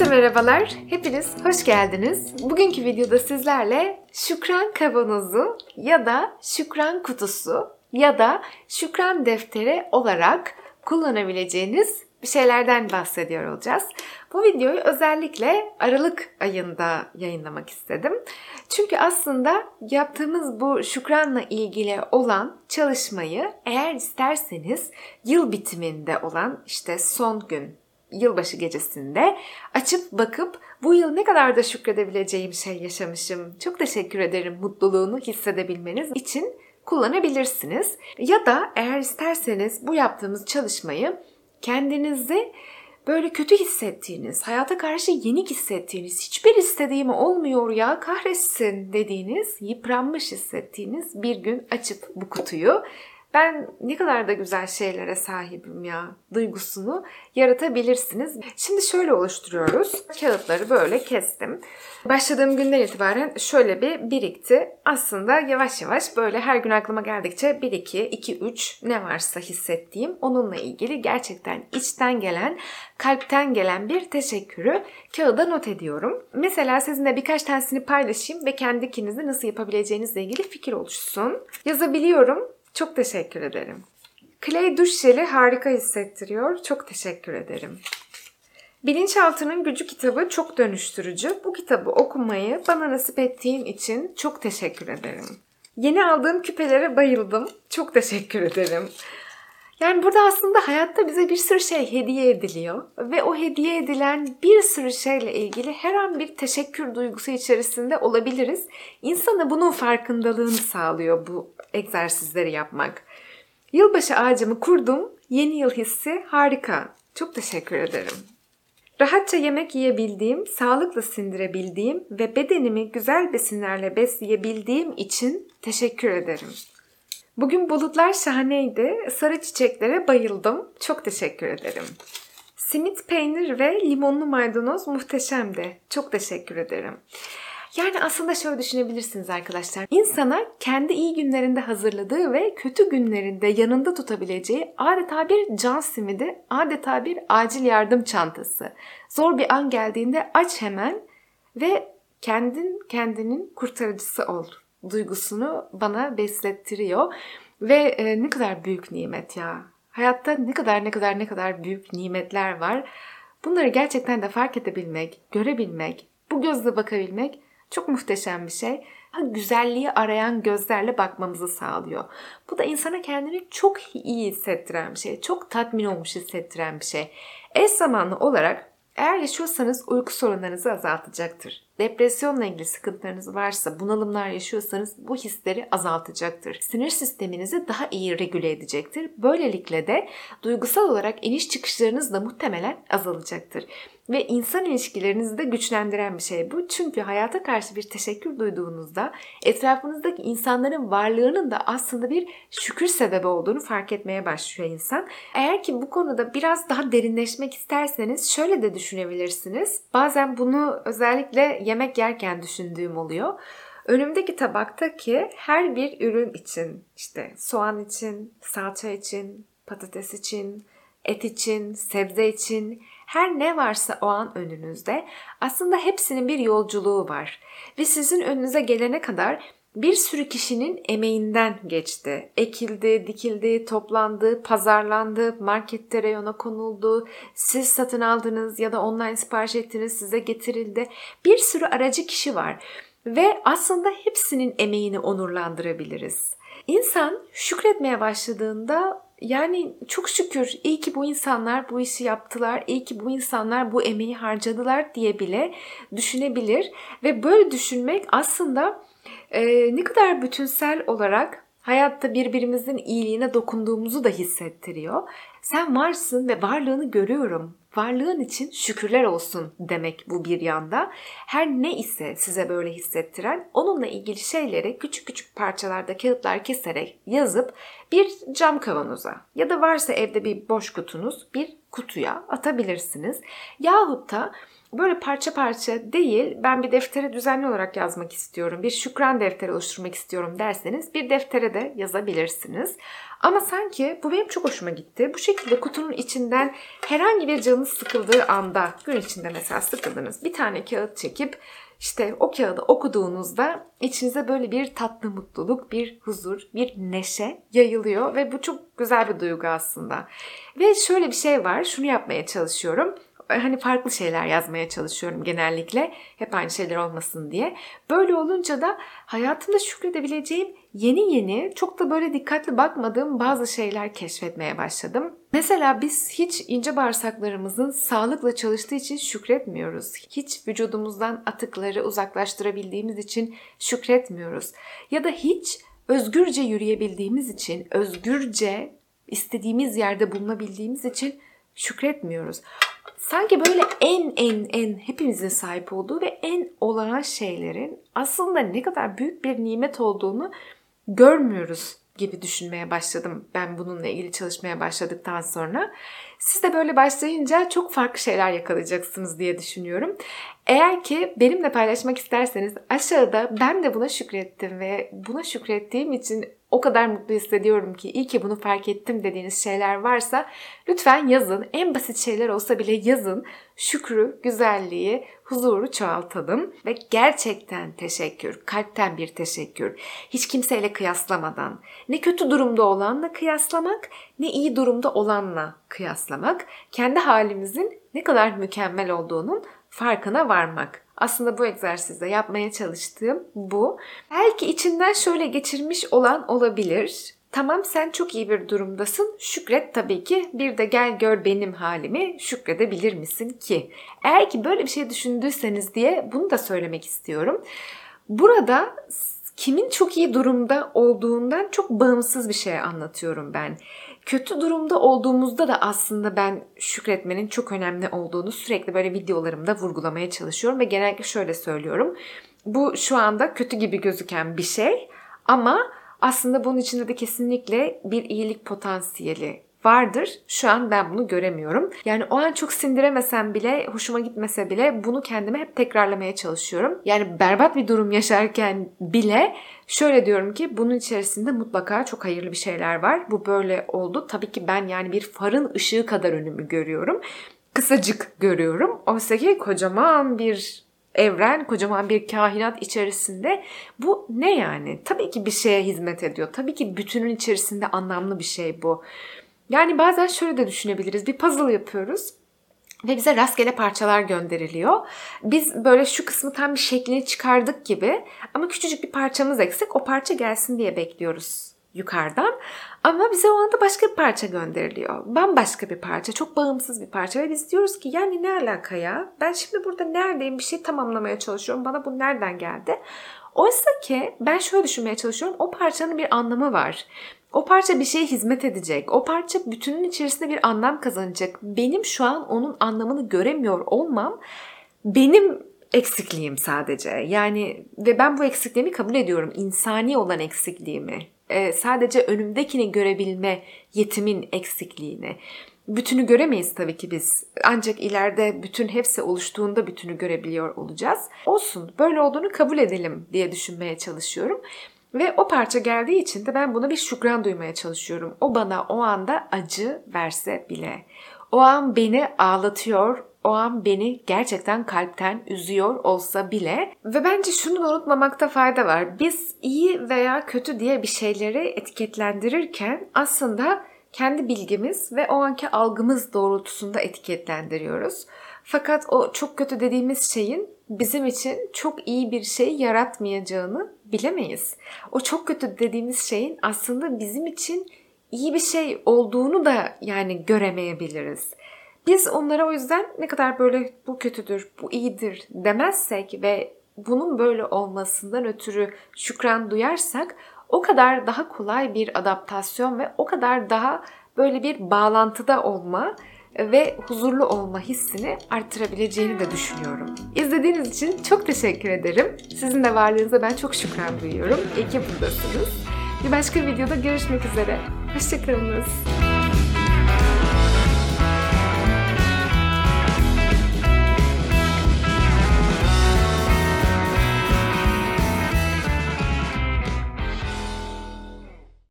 Herkese merhabalar. Hepiniz hoş geldiniz. Bugünkü videoda sizlerle şükran kavanozu ya da şükran kutusu ya da şükran defteri olarak kullanabileceğiniz bir şeylerden bahsediyor olacağız. Bu videoyu özellikle Aralık ayında yayınlamak istedim. Çünkü aslında yaptığımız bu şükranla ilgili olan çalışmayı eğer isterseniz yıl bitiminde olan işte son gün yılbaşı gecesinde açıp bakıp bu yıl ne kadar da şükredebileceğim şey yaşamışım. Çok teşekkür ederim mutluluğunu hissedebilmeniz için kullanabilirsiniz. Ya da eğer isterseniz bu yaptığımız çalışmayı kendinizi böyle kötü hissettiğiniz, hayata karşı yenik hissettiğiniz, hiçbir istediğim olmuyor ya kahretsin dediğiniz, yıpranmış hissettiğiniz bir gün açıp bu kutuyu ben ne kadar da güzel şeylere sahibim ya duygusunu yaratabilirsiniz. Şimdi şöyle oluşturuyoruz. Kağıtları böyle kestim. Başladığım günden itibaren şöyle bir birikti. Aslında yavaş yavaş böyle her gün aklıma geldikçe 1 2 2 3 ne varsa hissettiğim onunla ilgili gerçekten içten gelen, kalpten gelen bir teşekkürü kağıda not ediyorum. Mesela sizinle birkaç tanesini paylaşayım ve kendi ikinizi nasıl yapabileceğinizle ilgili fikir oluşsun. Yazabiliyorum çok teşekkür ederim. Clay duş jeli harika hissettiriyor. Çok teşekkür ederim. Bilinçaltının Gücü kitabı çok dönüştürücü. Bu kitabı okumayı bana nasip ettiğin için çok teşekkür ederim. Yeni aldığım küpelere bayıldım. Çok teşekkür ederim. Yani burada aslında hayatta bize bir sürü şey hediye ediliyor ve o hediye edilen bir sürü şeyle ilgili her an bir teşekkür duygusu içerisinde olabiliriz. İnsana bunun farkındalığını sağlıyor bu egzersizleri yapmak. Yılbaşı ağacımı kurdum. Yeni yıl hissi harika. Çok teşekkür ederim. Rahatça yemek yiyebildiğim, sağlıklı sindirebildiğim ve bedenimi güzel besinlerle besleyebildiğim için teşekkür ederim. Bugün bulutlar şahaneydi. Sarı çiçeklere bayıldım. Çok teşekkür ederim. Simit peynir ve limonlu maydanoz muhteşemdi. Çok teşekkür ederim. Yani aslında şöyle düşünebilirsiniz arkadaşlar. İnsana kendi iyi günlerinde hazırladığı ve kötü günlerinde yanında tutabileceği adeta bir can simidi, adeta bir acil yardım çantası. Zor bir an geldiğinde aç hemen ve kendin kendinin kurtarıcısı ol duygusunu bana beslettiriyor. Ve e, ne kadar büyük nimet ya. Hayatta ne kadar ne kadar ne kadar büyük nimetler var. Bunları gerçekten de fark edebilmek, görebilmek, bu gözle bakabilmek çok muhteşem bir şey. Güzelliği arayan gözlerle bakmamızı sağlıyor. Bu da insana kendini çok iyi hissettiren bir şey. Çok tatmin olmuş hissettiren bir şey. Eş zamanlı olarak eğer yaşıyorsanız uyku sorunlarınızı azaltacaktır. Depresyonla ilgili sıkıntılarınız varsa, bunalımlar yaşıyorsanız bu hisleri azaltacaktır. Sinir sisteminizi daha iyi regüle edecektir. Böylelikle de duygusal olarak iniş çıkışlarınız da muhtemelen azalacaktır. Ve insan ilişkilerinizi de güçlendiren bir şey bu. Çünkü hayata karşı bir teşekkür duyduğunuzda etrafınızdaki insanların varlığının da aslında bir şükür sebebi olduğunu fark etmeye başlıyor insan. Eğer ki bu konuda biraz daha derinleşmek isterseniz şöyle de düşünebilirsiniz. Bazen bunu özellikle yemek yerken düşündüğüm oluyor. Önümdeki tabaktaki her bir ürün için işte soğan için, salça için, patates için, et için, sebze için her ne varsa o an önünüzde aslında hepsinin bir yolculuğu var. Ve sizin önünüze gelene kadar bir sürü kişinin emeğinden geçti. Ekildi, dikildi, toplandı, pazarlandı, markette reyona konuldu, siz satın aldınız ya da online sipariş ettiniz, size getirildi. Bir sürü aracı kişi var ve aslında hepsinin emeğini onurlandırabiliriz. İnsan şükretmeye başladığında yani çok şükür iyi ki bu insanlar bu işi yaptılar, iyi ki bu insanlar bu emeği harcadılar diye bile düşünebilir ve böyle düşünmek aslında e, ne kadar bütünsel olarak hayatta birbirimizin iyiliğine dokunduğumuzu da hissettiriyor. Sen varsın ve varlığını görüyorum. Varlığın için şükürler olsun demek bu bir yanda. Her ne ise size böyle hissettiren onunla ilgili şeyleri küçük küçük parçalarda kağıtlar keserek yazıp bir cam kavanoza ya da varsa evde bir boş kutunuz bir kutuya atabilirsiniz. Yahut da böyle parça parça değil ben bir deftere düzenli olarak yazmak istiyorum. Bir şükran defteri oluşturmak istiyorum derseniz bir deftere de yazabilirsiniz. Ama sanki bu benim çok hoşuma gitti. Bu şekilde kutunun içinden herhangi bir canınız sıkıldığı anda, gün içinde mesela sıkıldınız. Bir tane kağıt çekip işte o kağıdı okuduğunuzda içinize böyle bir tatlı mutluluk, bir huzur, bir neşe yayılıyor ve bu çok güzel bir duygu aslında. Ve şöyle bir şey var, şunu yapmaya çalışıyorum hani farklı şeyler yazmaya çalışıyorum genellikle. Hep aynı şeyler olmasın diye. Böyle olunca da hayatımda şükredebileceğim yeni yeni çok da böyle dikkatli bakmadığım bazı şeyler keşfetmeye başladım. Mesela biz hiç ince bağırsaklarımızın sağlıkla çalıştığı için şükretmiyoruz. Hiç vücudumuzdan atıkları uzaklaştırabildiğimiz için şükretmiyoruz. Ya da hiç özgürce yürüyebildiğimiz için, özgürce istediğimiz yerde bulunabildiğimiz için şükretmiyoruz. Sanki böyle en en en hepimizin sahip olduğu ve en olağan şeylerin aslında ne kadar büyük bir nimet olduğunu görmüyoruz gibi düşünmeye başladım ben bununla ilgili çalışmaya başladıktan sonra. Siz de böyle başlayınca çok farklı şeyler yakalayacaksınız diye düşünüyorum. Eğer ki benimle paylaşmak isterseniz aşağıda ben de buna şükrettim ve buna şükrettiğim için o kadar mutlu hissediyorum ki iyi ki bunu fark ettim dediğiniz şeyler varsa lütfen yazın. En basit şeyler olsa bile yazın. Şükrü, güzelliği, huzuru çoğaltalım ve gerçekten teşekkür, kalpten bir teşekkür. Hiç kimseyle kıyaslamadan, ne kötü durumda olanla kıyaslamak, ne iyi durumda olanla kıyaslamak, kendi halimizin ne kadar mükemmel olduğunun farkına varmak. Aslında bu egzersizde yapmaya çalıştığım bu. Belki içinden şöyle geçirmiş olan olabilir. Tamam sen çok iyi bir durumdasın. Şükret tabii ki. Bir de gel gör benim halimi şükredebilir misin ki? Eğer ki böyle bir şey düşündüyseniz diye bunu da söylemek istiyorum. Burada kimin çok iyi durumda olduğundan çok bağımsız bir şey anlatıyorum ben. Kötü durumda olduğumuzda da aslında ben şükretmenin çok önemli olduğunu sürekli böyle videolarımda vurgulamaya çalışıyorum ve genellikle şöyle söylüyorum. Bu şu anda kötü gibi gözüken bir şey ama aslında bunun içinde de kesinlikle bir iyilik potansiyeli vardır. Şu an ben bunu göremiyorum. Yani o an çok sindiremesem bile, hoşuma gitmese bile bunu kendime hep tekrarlamaya çalışıyorum. Yani berbat bir durum yaşarken bile şöyle diyorum ki bunun içerisinde mutlaka çok hayırlı bir şeyler var. Bu böyle oldu. Tabii ki ben yani bir farın ışığı kadar önümü görüyorum. Kısacık görüyorum. Oysa ki kocaman bir evren, kocaman bir kainat içerisinde bu ne yani? Tabii ki bir şeye hizmet ediyor. Tabii ki bütünün içerisinde anlamlı bir şey bu. Yani bazen şöyle de düşünebiliriz. Bir puzzle yapıyoruz ve bize rastgele parçalar gönderiliyor. Biz böyle şu kısmı tam bir şeklini çıkardık gibi ama küçücük bir parçamız eksik. O parça gelsin diye bekliyoruz yukarıdan. Ama bize o anda başka bir parça gönderiliyor. Bambaşka bir parça, çok bağımsız bir parça ve biz diyoruz ki yani ne alaka ya? Ben şimdi burada neredeyim bir şey tamamlamaya çalışıyorum. Bana bu nereden geldi? Oysa ki ben şöyle düşünmeye çalışıyorum. O parçanın bir anlamı var. O parça bir şeye hizmet edecek. O parça bütünün içerisinde bir anlam kazanacak. Benim şu an onun anlamını göremiyor olmam benim eksikliğim sadece. Yani ve ben bu eksikliğimi kabul ediyorum. İnsani olan eksikliğimi. Ee, sadece önümdekini görebilme yetimin eksikliğini. Bütünü göremeyiz tabii ki biz. Ancak ileride bütün hepsi oluştuğunda bütünü görebiliyor olacağız. Olsun, böyle olduğunu kabul edelim diye düşünmeye çalışıyorum. Ve o parça geldiği için de ben buna bir şükran duymaya çalışıyorum. O bana o anda acı verse bile. O an beni ağlatıyor, o an beni gerçekten kalpten üzüyor olsa bile ve bence şunu unutmamakta fayda var. Biz iyi veya kötü diye bir şeyleri etiketlendirirken aslında kendi bilgimiz ve o anki algımız doğrultusunda etiketlendiriyoruz. Fakat o çok kötü dediğimiz şeyin bizim için çok iyi bir şey yaratmayacağını bilemeyiz. O çok kötü dediğimiz şeyin aslında bizim için iyi bir şey olduğunu da yani göremeyebiliriz. Biz onlara o yüzden ne kadar böyle bu kötüdür, bu iyidir demezsek ve bunun böyle olmasından ötürü şükran duyarsak o kadar daha kolay bir adaptasyon ve o kadar daha böyle bir bağlantıda olma ve huzurlu olma hissini arttırabileceğini de düşünüyorum. İzlediğiniz için çok teşekkür ederim. Sizin de varlığınıza ben çok şükran duyuyorum. İyi ki buradasınız. Bir başka videoda görüşmek üzere. Hoşçakalınız.